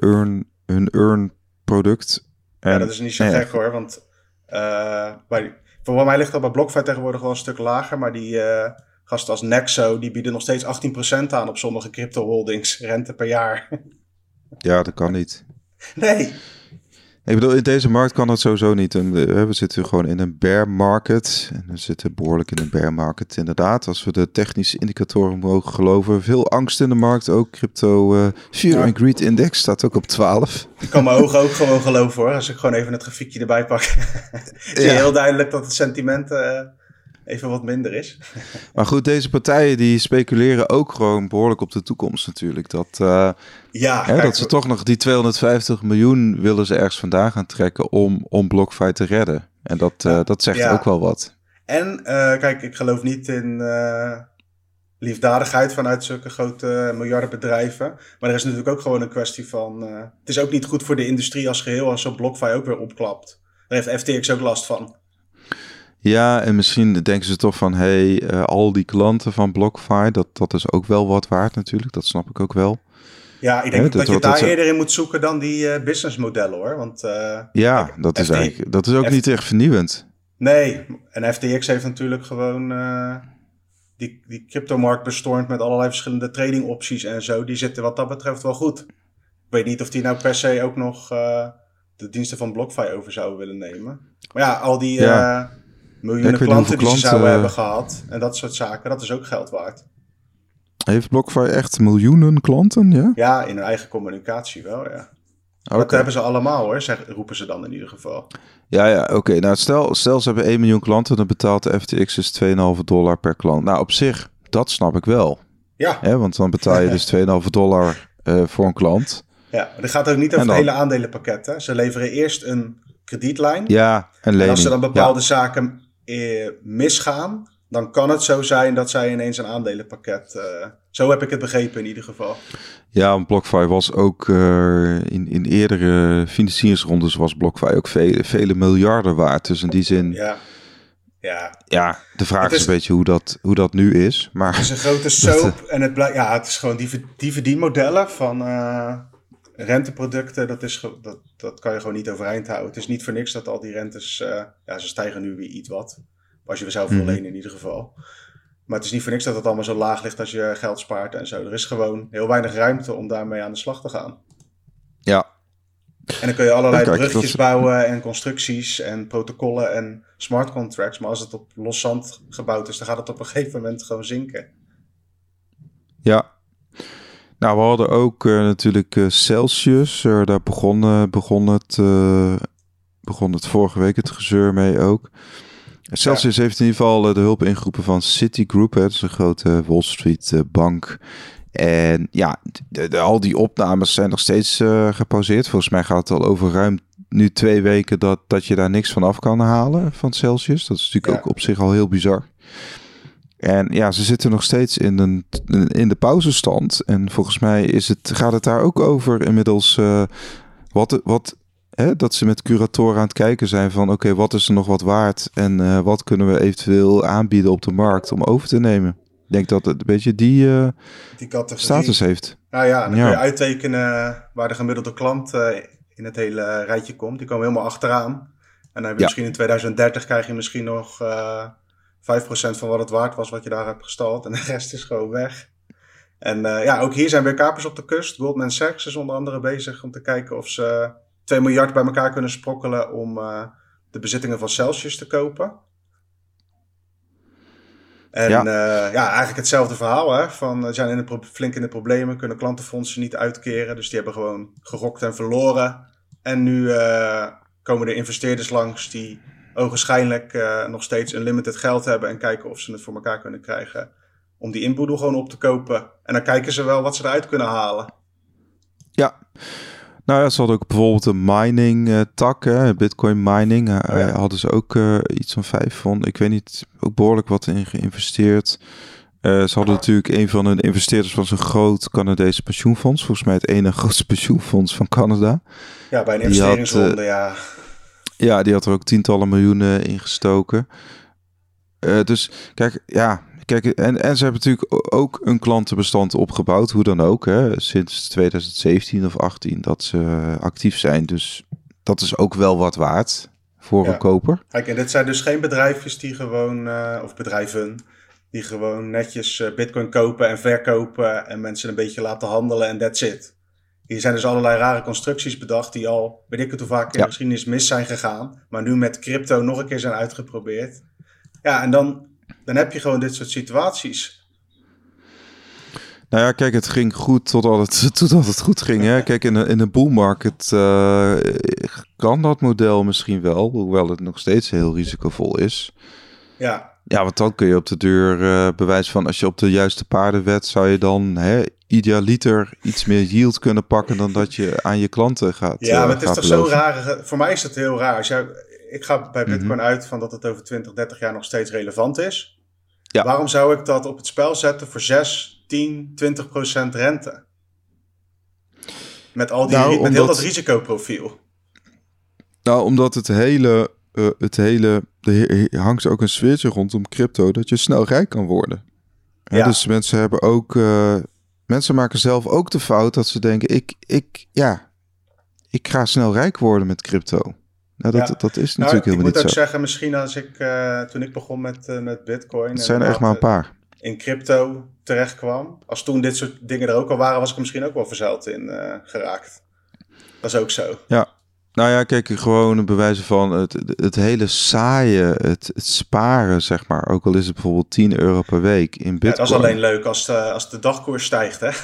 earn, hun earn product. En, ja dat is niet zo ja, gek hoor. Want eh, bij, voor mij ligt dat bij BlockFi tegenwoordig wel een stuk lager. Maar die eh, gasten als Nexo, die bieden nog steeds 18% aan op sommige crypto holdings. Rente per jaar. Ja, dat kan niet. nee. Ik bedoel, in deze markt kan dat sowieso niet. We, zitten gewoon in een bear market. En we zitten behoorlijk in een bear market, inderdaad. Als we de technische indicatoren mogen geloven. Veel angst in de markt. Ook crypto eh Fear Ja. and Greed Index staat ook op 12. Ik kan mijn ogen ook gewoon geloven hoor. Als ik gewoon even het grafiekje erbij pak. [laughs] zie je Ja. heel duidelijk dat het sentiment eh, even wat minder is. [laughs] Maar goed, deze partijen die speculeren ook gewoon behoorlijk op de toekomst natuurlijk. Dat, eh, Ja, hè, dat ze toch nog die 250 miljoen willen ze ergens vandaan gaan trekken om, om BlockFi te redden. En dat, eh, dat zegt Ja. ook wel wat. En eh, kijk, ik geloof niet in liefdadigheid vanuit zulke grote miljardenbedrijven. Maar er is natuurlijk ook gewoon een kwestie van. het is ook niet goed voor de industrie als geheel als zo'n BlockFi ook weer opklapt. Daar heeft FTX ook last van. Ja, en misschien denken ze toch van, hé, hey, eh, al die klanten van BlockFi, dat, dat is ook wel wat waard natuurlijk. Dat snap ik ook wel. Ja, ik denk dat, dat je daar dat eerder in moet zoeken dan die eh, businessmodellen hoor. Want eh, Ja, Kijk, dat is eigenlijk, dat is ook F- niet echt vernieuwend. nee, en FTX heeft natuurlijk gewoon eh, die, die cryptomarkt bestormd met allerlei verschillende trading opties en zo. Die zitten wat dat betreft wel goed. Ik weet niet of die nou per se ook nog de diensten van BlockFi over zouden willen nemen. Maar ja, al die Ja. Eh, miljoenen Ja, klanten die ze zouden klanten- hebben gehad en dat soort zaken, dat is ook geld waard. Heeft BlockFi echt miljoenen klanten, ja? Ja, in hun eigen communicatie wel, ja. Dat hebben ze allemaal hoor, zeg, roepen ze dan in ieder geval. Ja, ja, oké. Nou, stel, stel ze hebben 1 miljoen klanten, dan betaalt de FTX dus 2,5 dollar per klant. Nou, op zich, dat snap ik wel. Ja, Hè? Want dan betaal je dus [laughs] 2,5 dollar eh, voor een klant. ja. maar dit gaat ook niet over En het hele aandelenpakket. Hè. Ze leveren eerst een kredietlijn. Ja, en en lening. als er dan Ja. bepaalde zaken eh, misgaan, dan kan het zo zijn dat zij ineens een aandelenpakket... eh, zo heb ik het begrepen in ieder geval. Ja, want BlockFi was ook eh, in, in eerdere financieringsrondes was BlockFi ook vele, vele miljarden waard. Dus in die zin, ja, Ja, ja. de vraag is, is- een beetje hoe dat, hoe dat nu is. Maar Het is een grote [laughs] soap en het, blijkt, ja, het is gewoon die, die verdienmodellen van renteproducten, dat, is, dat, dat kan je gewoon niet overeind houden. Het is niet voor niks dat al die rentes, eh, ja, ze stijgen nu weer iets wat. Als je er zelf wil Mhm. lenen in ieder geval. Maar het is niet voor niks dat het allemaal zo laag ligt als je geld spaart en zo. Er is gewoon heel weinig ruimte om daarmee aan de slag te gaan. ja, En dan kun je allerlei kijk, bruggetjes bouwen en constructies en protocollen en smart contracts. Maar als het op los zand gebouwd is, dan gaat het op een gegeven moment gewoon zinken. ja. Nou, we hadden ook eh, natuurlijk eh, Celsius. Eh, daar begon, begon, het, begon het vorige week het gezeur mee ook. Celsius heeft in ieder geval de hulp ingeroepen van Citigroup. Hè, dat is een grote Wall Street bank. En ja, de- de- al die opnames zijn nog steeds gepauzeerd. Volgens mij gaat het al over ruim nu twee weken dat, dat je daar niks van af kan halen van Celsius. Dat is natuurlijk Ja. ook op zich al heel bizar. En ja, ze zitten nog steeds in, een, in de pauzestand. En volgens mij is het, gaat het daar ook over inmiddels eh, wat, wat, hè, dat ze met curatoren aan het kijken zijn van oké, wat is er nog wat waard en eh, wat kunnen we eventueel aanbieden op de markt om over te nemen. Ik denk dat het een beetje die eh, Die status heeft. Nou ja, dan Ja. kun je uittekenen waar de gemiddelde klant in het hele rijtje komt. Die komen helemaal achteraan. En dan heb je Ja. misschien in 2030 krijg je misschien nog 5% van wat het waard was wat je daar hebt gestald. En de [laughs] rest is gewoon weg. En eh, ja, ook hier zijn weer kapers op de kust. Goldman Sachs is onder andere bezig om te kijken of ze 2 miljard bij elkaar kunnen sprokkelen om eh, de bezittingen van Celsius te kopen. En Ja. ja, ja eigenlijk hetzelfde verhaal. Hè? Van, ze zijn in de flink in de problemen, kunnen klantenfondsen niet uitkeren. Dus die hebben gewoon gerokt en verloren. En nu eh, komen er investeerders langs die ogenschijnlijk eh, nog steeds een limited geld hebben. En kijken of ze het voor elkaar kunnen krijgen om die inboedel gewoon op te kopen. En dan kijken ze wel wat ze eruit kunnen halen. Ja. Nou ja, ze hadden ook bijvoorbeeld een mining eh, tak, hè, bitcoin mining. Oh ja. Hadden ze ook iets van vijf van, ik weet niet, ook behoorlijk wat in geïnvesteerd. Ze hadden natuurlijk een van hun investeerders van zo'n groot Canadese pensioenfonds. Volgens mij het ene grootste [laughs] pensioenfonds van Canada. Ja, bij een Die had, investeringsronde, ja. Ja, die had er ook tientallen miljoenen in gestoken. Eh, dus kijk, ja, kijk, en, en ze hebben natuurlijk ook een klantenbestand opgebouwd, hoe dan ook, hè, sinds 2017 of 18 dat ze actief zijn. Dus dat is ook wel wat waard voor Ja. een koper. Kijk, en dit zijn dus geen bedrijfjes die gewoon, eh, of bedrijven, die gewoon netjes eh, bitcoin kopen en verkopen en mensen een beetje laten handelen en that's it. Hier zijn dus allerlei rare constructies bedacht die al, weet ik het hoe vaak in Ja. de geschiedenis mis zijn gegaan, maar nu met crypto nog een keer zijn uitgeprobeerd. Ja, en dan, dan heb je gewoon dit soort situaties. Nou ja, kijk, het ging goed totdat het, [laughs] totdat het goed ging. Hè? Kijk, in een, in bull market eh, kan dat model misschien wel, hoewel het nog steeds heel risicovol is. Ja, Ja, want dan kun je op de deur eh, bewijs van als je op de juiste paarden wet, zou je dan hè, idealiter iets meer yield kunnen pakken dan dat je aan je klanten gaat. ja eh, maar het is toch zo'n beloven. rare, voor mij is het heel raar. Als jij, ik ga bij bitcoin Mhm. uit van dat het over 20, 30 jaar nog steeds relevant is. Ja. Waarom zou ik dat op het spel zetten voor 6, 10, 20 procent rente? Met, al die, Nou, met heel dat risicoprofiel. Nou, omdat het hele, eh, het hele, er hangt ook een sfeertje rondom crypto dat je snel rijk kan worden. Ja. Dus mensen hebben ook, eh, mensen maken zelf ook de fout dat ze denken, ik, ik, ja, ik ga snel rijk worden met crypto. Nou, dat, Ja. dat is Nou, natuurlijk ik helemaal moet niet ook zo. zeggen, misschien als ik, eh, toen ik begon met, eh, met bitcoin... Het zijn er echt maar een paar. In crypto terecht kwam. Als toen dit soort dingen er ook al waren, was ik er misschien ook wel verzeild in geraakt. Dat is ook zo. Ja, Nou ja, kijk, gewoon een bewijzen van het, het hele saaie, het, het sparen, zeg maar. Ook al is het bijvoorbeeld 10 euro per week in bitcoin. Ja, dat is alleen leuk als de, als de dagkoers stijgt, hè? [laughs]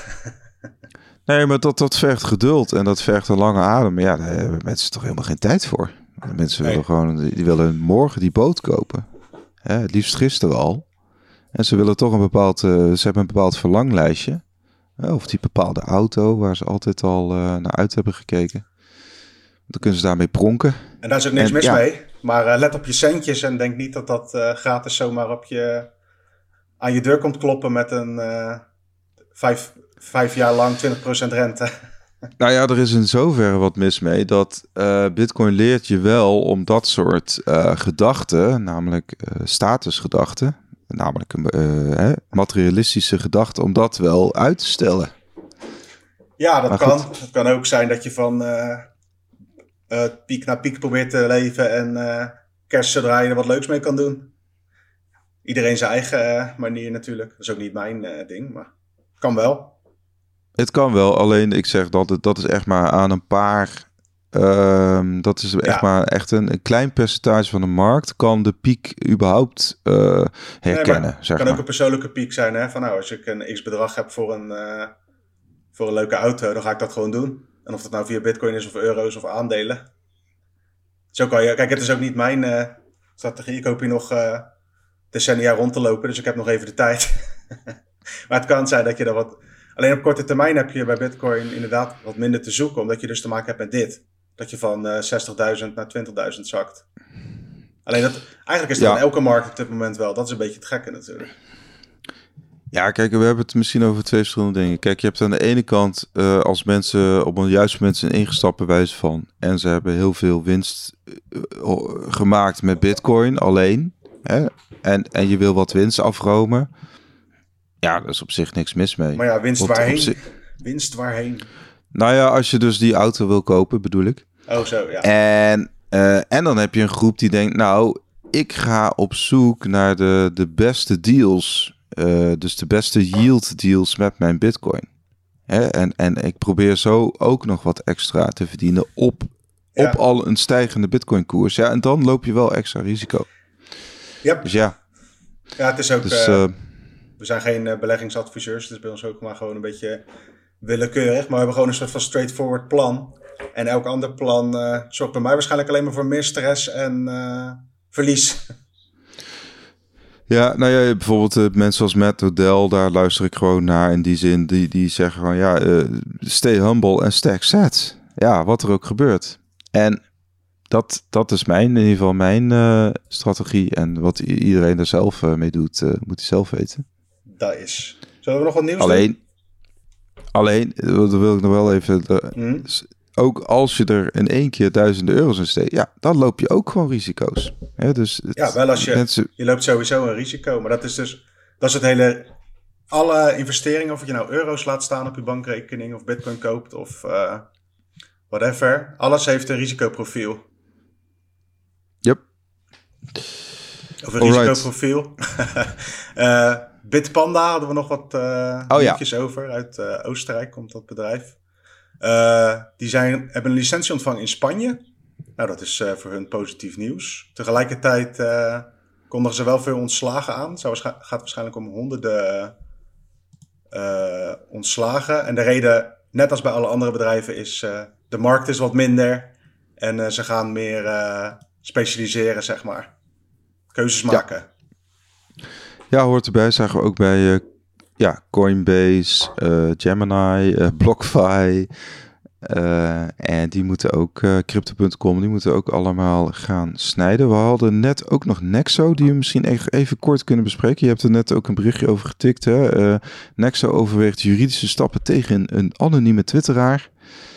Nee, maar dat, dat vergt geduld en dat vergt een lange adem. Ja, daar hebben mensen toch helemaal geen tijd voor. Mensen willen gewoon, die willen morgen die boot kopen. Hè, het liefst gisteren al. En ze willen toch een bepaald, uh, ze hebben een bepaald verlanglijstje. of die bepaalde auto waar ze altijd al uh, naar uit hebben gekeken. Dan kunnen ze daarmee pronken. En daar is ook niks mis mee. Maar uh, let op je centjes en denk niet dat dat gratis zomaar op je, aan je deur komt kloppen met een vijf, vijf jaar lang 20% rente. [laughs] Nou ja, er is in zoverre wat mis mee dat Bitcoin leert je wel om dat soort gedachten, namelijk statusgedachten, namelijk hè, materialistische gedachten, om dat wel uit te stellen. Ja, dat kan. Het kan ook zijn dat je van piek naar piek probeert te leven en kerst zodra je er wat leuks mee kan doen. Iedereen zijn eigen manier natuurlijk. Dat is ook niet mijn ding, maar kan wel. Het kan wel, alleen ik zeg dat het, dat is echt maar aan een paar. Uh, dat is echt maar echt een, een, klein percentage van de markt kan de piek überhaupt uh, herkennen. Nee, het kan ook een persoonlijke piek zijn. Hè? Van nou, als ik een x bedrag heb voor een, uh, voor een leuke auto, dan ga ik dat gewoon doen. En of dat nou via bitcoin is of euro's of aandelen. Zo kan je. Kijk, het is ook niet mijn uh, strategie. Ik hoop hier nog decennia rond te lopen, dus ik heb nog even de tijd. [laughs] maar het kan zijn dat je er wat Alleen op korte termijn heb je bij Bitcoin inderdaad wat minder te zoeken, omdat je dus te maken hebt met dit. Dat je van uh, eh, 60.000 naar 20.000 zakt. Alleen dat, eigenlijk is dat ja. in elke markt op dit moment wel. Dat is een beetje het gekke natuurlijk. Ja, kijk, we hebben het misschien over twee verschillende dingen. Kijk, je hebt aan de ene kant, uh, als mensen op een juiste moment zijn ingestapt bij wijze van... en ze hebben heel veel winst uh, gemaakt met bitcoin alleen... Hè, en, en je wil wat winst afromen... Ja, daar is op zich niks mis mee. Maar ja, winst waarheen? Winst waarheen? Nou ja, als je dus die auto wil kopen, bedoel ik. Oh, zo, ja. En, uh, en dan heb je een groep die denkt, nou, ik ga op zoek naar de, de beste deals. Uh, dus de beste yield deals met mijn bitcoin. Hè? En, en ik probeer zo ook nog wat extra te verdienen op, ja. op al een stijgende bitcoin koers. Ja, en dan loop je wel extra risico. Yep. Dus ja. Ja, het is ook... Dus, uh, we zijn geen beleggingsadviseurs. Het is bij ons ook maar gewoon een beetje willekeurig. Maar we hebben gewoon een soort van straightforward plan. En elk ander plan uh, zorgt bij mij waarschijnlijk alleen maar voor meer stress en uh, verlies. [laughs] Ja, nou ja, bijvoorbeeld mensen als Matt Odell, daar luister ik gewoon naar in die zin. Die, die zeggen gewoon, ja, stay humble en stack sets. Ja, wat er ook gebeurt. En dat, dat is mijn, in ieder geval mijn strategie. En wat iedereen er zelf mee doet, moet hij zelf weten dat is. Zullen we nog wat nieuws alleen, doen? Alleen, dat wil ik nog wel even... Hmm? Ook als je er in één keer duizenden euro's in steekt, ja, dan loop je ook gewoon risico's. Ja, dus ja wel als je... Mensen... Je loopt sowieso een risico, maar dat is dus... Dat is het hele... Alle investeringen, of je nou euro's laat staan op je bankrekening of bitcoin koopt of uh, whatever. Alles heeft een risicoprofiel. Yep. Of een risicoprofiel. uh, [laughs] Bitpanda hadden we nog wat uh, oh, ja. over. Uit uh, Oostenrijk komt dat bedrijf. Uh, die zijn, hebben een licentie ontvangen in Spanje. Nou, dat is voor hun positief nieuws. Tegelijkertijd kondigen ze wel veel ontslagen aan. Het gaat waarschijnlijk om honderden ontslagen. En de reden, net als bij alle andere bedrijven, is de markt is wat minder. En ze gaan meer specialiseren, zeg maar. Keuzes maken. Ja. Ja, hoort erbij. Zagen we ook bij ja, Coinbase, uh, Gemini, uh, [laughs] BlockFi. en die moeten ook, Crypto.com, die moeten ook allemaal gaan snijden. We hadden net ook nog Nexo, die we misschien even, even kort kunnen bespreken. Je hebt er net ook een berichtje over getikt. Hè? Nexo overweegt juridische stappen tegen een anonieme twitteraar.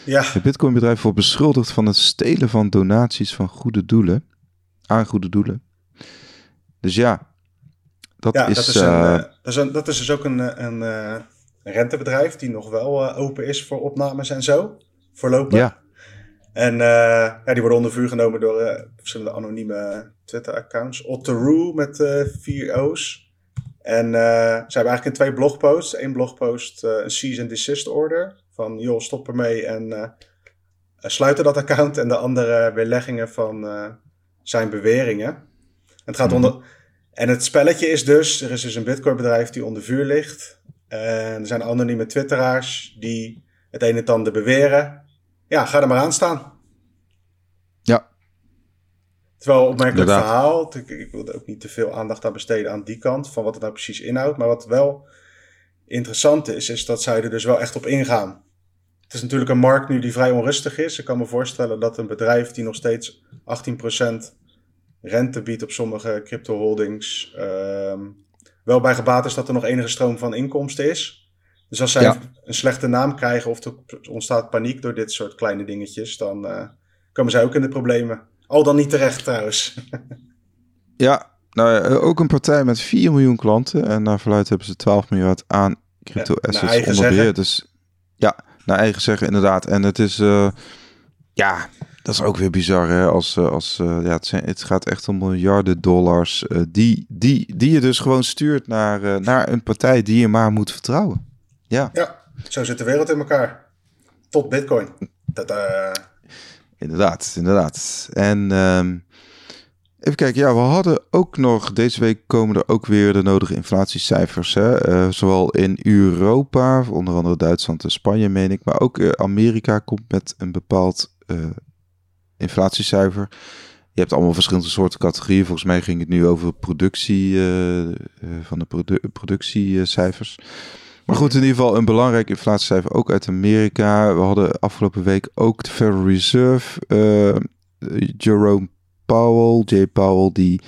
Ja. Het Bitcoin-bedrijf wordt beschuldigd van het stelen van donaties van goede doelen. Aan goede doelen. Dus ja, dat, ja, is, dat, is een, uh, dat, is een, dat is dus ook een, een, een rentebedrijf die nog wel open is voor opnames en zo. Voorlopig. Ja. En uh, ja, die worden onder vuur genomen door uh, verschillende anonieme Twitter-accounts. Otteroo met uh, vier O's. En ze hebben eigenlijk in twee blogposts. Eén blogpost een cease and desist order. Van joh, stop ermee en sluiten dat account en de andere weerleggingen van zijn beweringen. het gaat onder. En het spelletje is dus: er is dus een Bitcoin-bedrijf die onder vuur ligt. En er zijn anonieme Twitteraars die het een en het ander beweren. Ja, ga er maar aan staan. Ja. Terwijl opmerkelijk verhaal. Ik, ik wilde ook niet te veel aandacht aan besteden aan die kant. Van wat het nou precies inhoudt. Maar wat wel interessant is, is dat zij er dus wel echt op ingaan. Het is natuurlijk een markt nu die vrij onrustig is. Ik kan me voorstellen dat een bedrijf die nog steeds 18% rente biedt op sommige crypto holdings. Ehm, wel bij gebaat is dat er nog enige stroom van inkomsten is. Dus als zij een slechte naam krijgen of er ontstaat paniek door dit soort kleine dingetjes, dan uh, komen zij ook in de problemen. Al dan niet terecht trouwens. [laughs] ja, nou, eh, ook een partij met 4 miljoen klanten. En naar verluid hebben ze 12 miljard aan crypto assets onder beheer. Dus ja, naar eigen zeggen inderdaad. En het is, uh, ja, dat is ook weer bizar, hè? Als, eh, als, uh, ja, het, zijn, het gaat echt om miljarden dollars uh, die, die, die je dus gewoon stuurt naar, naar een partij die je maar moet vertrouwen. Ja. ja, zo zit de wereld in elkaar. Tot Bitcoin. Dat, Inderdaad, inderdaad. En um, even kijken, ja, we hadden ook nog, deze week komen er ook weer de nodige inflatiecijfers. Hè? zowel in Europa, onder andere Duitsland en Spanje, meen ik, maar ook Amerika komt met een bepaald inflatiecijfer. Je hebt allemaal verschillende soorten categorieën. Volgens mij ging het nu over productie uh, van de produ productiecijfers. Maar goed, in ieder geval een belangrijk inflatiecijfer ook uit Amerika. We hadden afgelopen week ook de Federal Reserve, uh, Jerome Powell, Jay Powell, die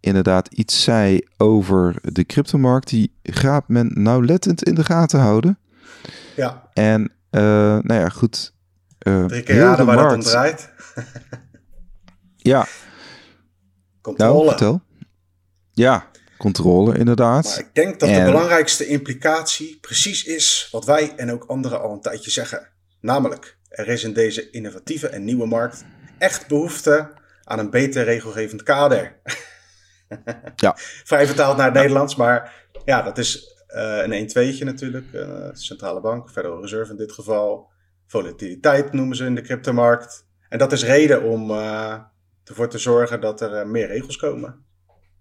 inderdaad iets zei over de cryptomarkt. Die gaat men nauwlettend in de gaten houden. Ja. En uh, nou ja, goed. Uh, Drie keer raden waar markt, dat om draait. [laughs] ja. Controle. Nou, vertel. Ja, controle inderdaad. Maar ik denk dat de belangrijkste implicatie precies is wat wij en ook anderen al een tijdje zeggen. Namelijk, er is in deze innovatieve en nieuwe markt echt behoefte aan een beter regelgevend kader. [laughs] ja. Vrij vertaald naar het Nederlands, maar ja, dat is uh, een 1-2'tje natuurlijk. Uh, centrale bank, Federal Reserve in dit geval. Volatiliteit noemen ze in de cryptomarkt. En dat is reden om uh, ervoor te zorgen dat er uh, meer regels komen.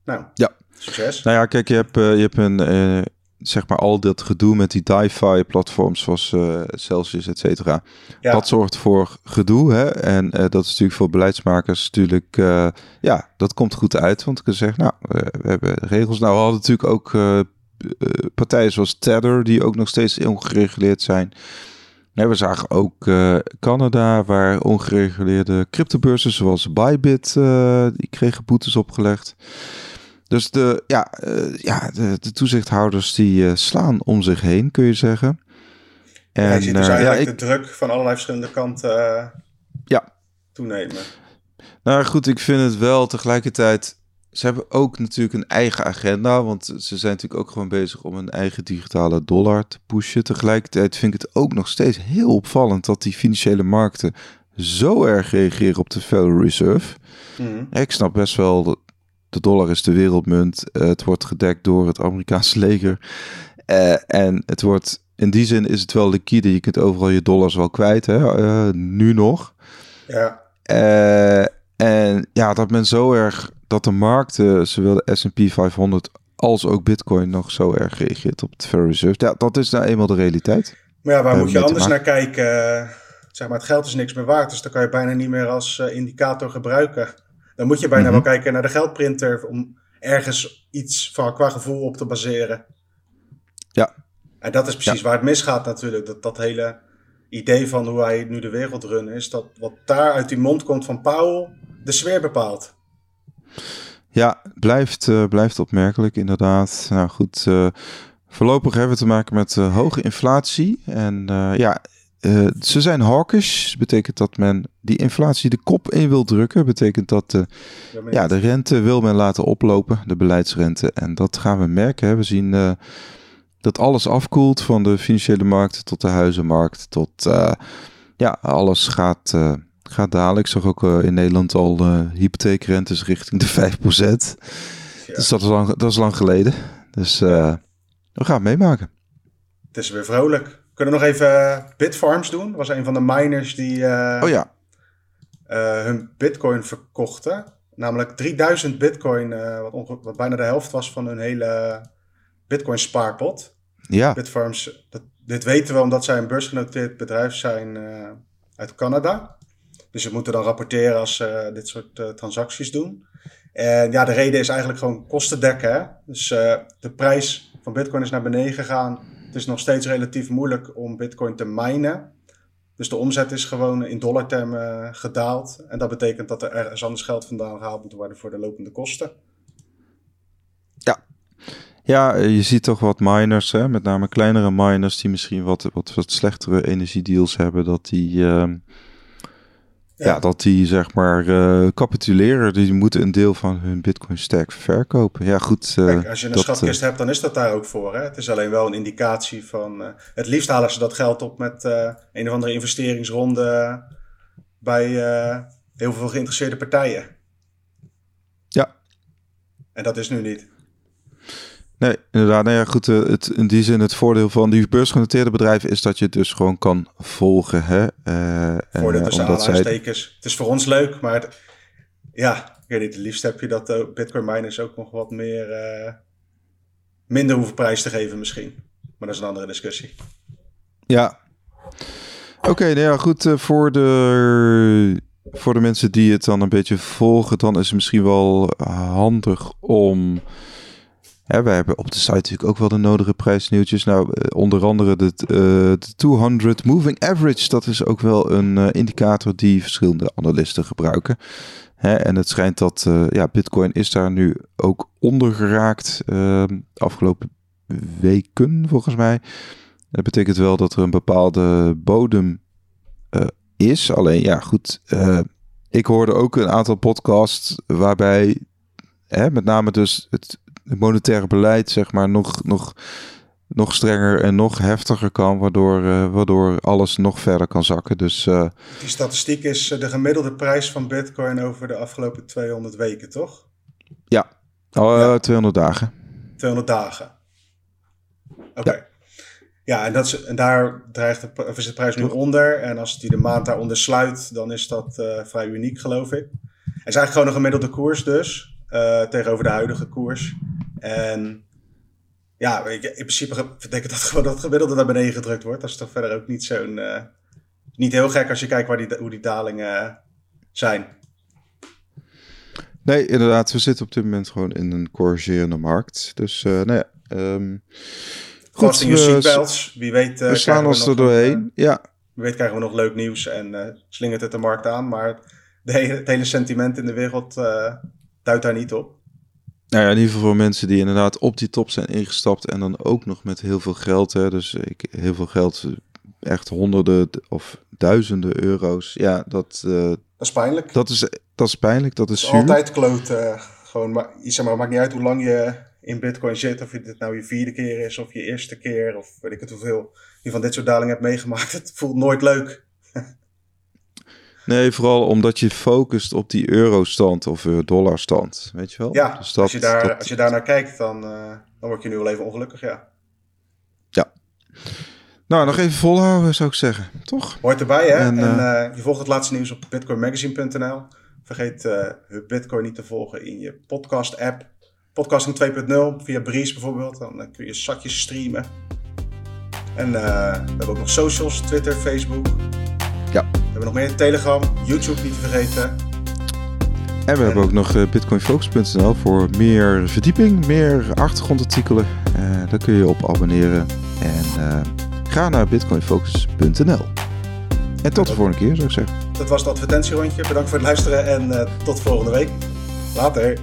Nou, ja. succes. Nou ja, kijk, je hebt, uh, je hebt een, zeg maar al dat gedoe met die DeFi platforms zoals Celsius, et cetera. Ja. Dat zorgt voor gedoe, hè. En dat is natuurlijk voor beleidsmakers natuurlijk, ja, dat komt goed uit. Want ik kan zeggen, nou, we hebben regels. Nou, we hadden natuurlijk ook partijen zoals Tether, die ook nog steeds ongereguleerd zijn. Nee, we zagen ook uh, Canada, waar ongereguleerde cryptobeurzen zoals Bybit, uh, die kregen boetes opgelegd. Dus de, ja, uh, ja, de, de, toezichthouders die slaan om zich heen, kun je zeggen. En, ja, je ziet dus eigenlijk ja, ik, de druk van allerlei verschillende kanten ja. toenemen. Nou goed, ik vind het wel tegelijkertijd ze hebben ook natuurlijk een eigen agenda, want ze zijn natuurlijk ook gewoon bezig om een eigen digitale dollar te pushen. Tegelijkertijd vind ik het ook nog steeds heel opvallend dat die financiële markten zo erg reageren op de Federal Reserve. Mm. Ik snap best wel dat de dollar is de wereldmunt. Uh, het wordt gedekt door het Amerikaanse [laughs] leger. Uh, en het wordt, in die zin is het wel liquide. Je kunt overal je dollars wel kwijt, hè? Uh, nu nog. Ja. En ja, dat men zo erg dat de markt, uh, zowel de S&P 500 als ook Bitcoin nog zo erg reageert op het Federal Reserve. Ja, dat is nou eenmaal de realiteit. Maar ja, waar moet je anders naar kijken? Zeg maar, het geld is niks meer waard, dus dan kan je bijna niet meer als uh, indicator gebruiken. Dan moet je bijna mm -hmm. wel kijken naar de geldprinter om ergens iets van qua gevoel op te baseren. Ja. En dat is precies ja. waar het misgaat natuurlijk. Dat, dat hele idee van hoe hij nu de wereld runt is, dat wat daar uit die mond komt van Powell de sfeer bepaalt. Ja, blijft, uh, blijft opmerkelijk inderdaad. Nou goed, uh, voorlopig hebben we te maken met uh, hoge inflatie. En ja, ze zijn hawkish. Betekent dat men die inflatie de kop in wil drukken. Betekent dat de, ja, de rente wil men laten oplopen, de beleidsrente. En dat gaan we merken. Hè. We zien dat alles afkoelt van de financiële markt tot de huizenmarkt. Tot ja, alles gaat gaat dalen. Ik zag ook uh, in Nederland al uh, hypotheekrentes richting de 5%. Ja. Dus dat is, lang, dat is lang geleden. Dus uh, we gaan het meemaken. Het is weer vrolijk. kunnen nog even Bitfarms doen. Dat was een van de miners die oh, ja. hun bitcoin verkochten. Namelijk 3000 bitcoin, wat, wat, bijna de helft was van hun hele bitcoin spaarpot. Ja. Bitfarms, dat, dit weten we omdat zij een beursgenoteerd bedrijf zijn uit Canada. Dus ze moeten dan rapporteren als ze dit soort transacties doen. En ja, de reden is eigenlijk gewoon kosten dekken. Hè? Dus de prijs van bitcoin is naar beneden gegaan het is nog steeds relatief moeilijk om Bitcoin te minen. Dus de omzet is gewoon in dollartermen gedaald. En dat betekent dat er ergens anders geld vandaan gehaald moet worden voor de lopende kosten. Ja, ja je ziet toch wat miners, hè? met name kleinere miners die misschien wat, wat, wat slechtere energiedeals hebben, dat die. Uh ja. dat die zeg maar uh, capituleren. Die moeten een deel van hun Bitcoin stack verkopen. Ja, goed. Uh, Kijk, als je een dat, schatkist hebt, dan is dat daar ook voor. Hè? Het is alleen wel een indicatie van. het liefst halen ze dat geld op met een of andere investeringsronde bij heel veel geïnteresseerde partijen. Ja. En dat is nu niet. Nee, inderdaad. Nou ja, goed. Uh, het, in die zin, het voordeel van die beursgenoteerde bedrijven is dat je het dus gewoon kan volgen. Hè? Uh, voordeel tussen aanhalingstekens. Zij... Het is voor ons leuk, maar het, ja, ik weet niet. Het liefst heb je dat uh, Bitcoin miners ook nog wat meer, minder hoeven prijs te geven misschien. Maar dat is een andere discussie. Ja. Oké, okay, nou ja, goed. voor de voor de mensen die het dan een beetje volgen, dan is het misschien wel handig om ja, we hebben op de site natuurlijk ook wel de nodige prijsnieuwtjes. Nou, eh, onder andere de, uh, de 200 Moving Average. Dat is ook wel een uh, indicator die verschillende analisten gebruiken. Hè, en het schijnt dat ja, Bitcoin is daar nu ook onder geraakt ehm, afgelopen weken, volgens mij. Dat betekent wel dat er een bepaalde bodem is. Alleen ja, goed. ik hoorde ook een aantal podcasts waarbij hè, met name dus het het monetaire beleid zeg maar nog, nog, nog strenger en nog heftiger kan, waardoor, uh, waardoor alles nog verder kan zakken. Dus, uh, Die statistiek is eh, de gemiddelde prijs van Bitcoin over de afgelopen 200 weken, toch? Ja, oh, ja. 200 dagen. 200 dagen. Oké. Okay. Ja. ja. en, dat is, en daar dreigt de, of is de prijs nu onder. En als die de maand daaronder sluit, dan is dat uh, vrij uniek, geloof ik. Het is eigenlijk gewoon een gemiddelde koers dus. Uh, tegenover de huidige koers. En ja, in principe denk ik dat [laughs] gewoon dat gemiddelde naar beneden gedrukt wordt. Dat is toch verder ook niet zo'n. Uh, niet heel gek als je kijkt waar die, hoe die dalingen zijn. Nee, inderdaad. We zitten op dit moment gewoon in een corrigerende markt. Dus uh, nou ja. Um, goed, in je seatbelts. Wie weet. Uh, we slaan ons er doorheen. ja. Wie weet krijgen we nog leuk nieuws en slingert het de markt aan. Maar de hele, het hele sentiment in de wereld duidt daar niet op. Nou ja, in ieder geval voor mensen die inderdaad op die top zijn ingestapt en dan ook nog met heel veel geld. Hè, dus ik, heel veel geld, echt honderden of duizenden euro's. Ja, dat, uh, dat is pijnlijk. Dat is, dat is pijnlijk, dat is zuur. Altijd kloot. Uh, gewoon, maar, zeg maar, maakt niet uit hoe lang je in bitcoin zit. Of dit nou je vierde keer is of je eerste keer. Of weet ik het hoeveel je van dit soort dalingen hebt meegemaakt. [laughs] Het voelt nooit leuk. Nee, vooral omdat je focust op die eurostand of uh, dollarstand, weet je wel? Ja, dus dat, als, je daar, als je daar naar kijkt, dan, uh, dan word je nu wel even ongelukkig, ja. Ja. Nou, nog even volhouden, zou ik zeggen, toch? Hoort erbij, hè? En, en uh, je volgt het laatste nieuws op bitcoinmagazine.nl. Vergeet uh, Bitcoin niet te volgen in je podcast-app. Podcasting 2.0, via Breeze bijvoorbeeld. Dan kun je zakjes streamen. En we hebben ook nog socials, Twitter, Facebook. Ja. We hebben nog meer Telegram, YouTube niet te vergeten. En we hebben ook nog uh, bitcoinfocus.nl voor meer verdieping, meer achtergrondartikelen. Uh, daar kun je op abonneren. En uh, ga naar bitcoinfocus.nl. En tot de volgende keer, zou ik zeggen. Dat was het advertentierondje. Bedankt voor het luisteren en tot volgende week. Later.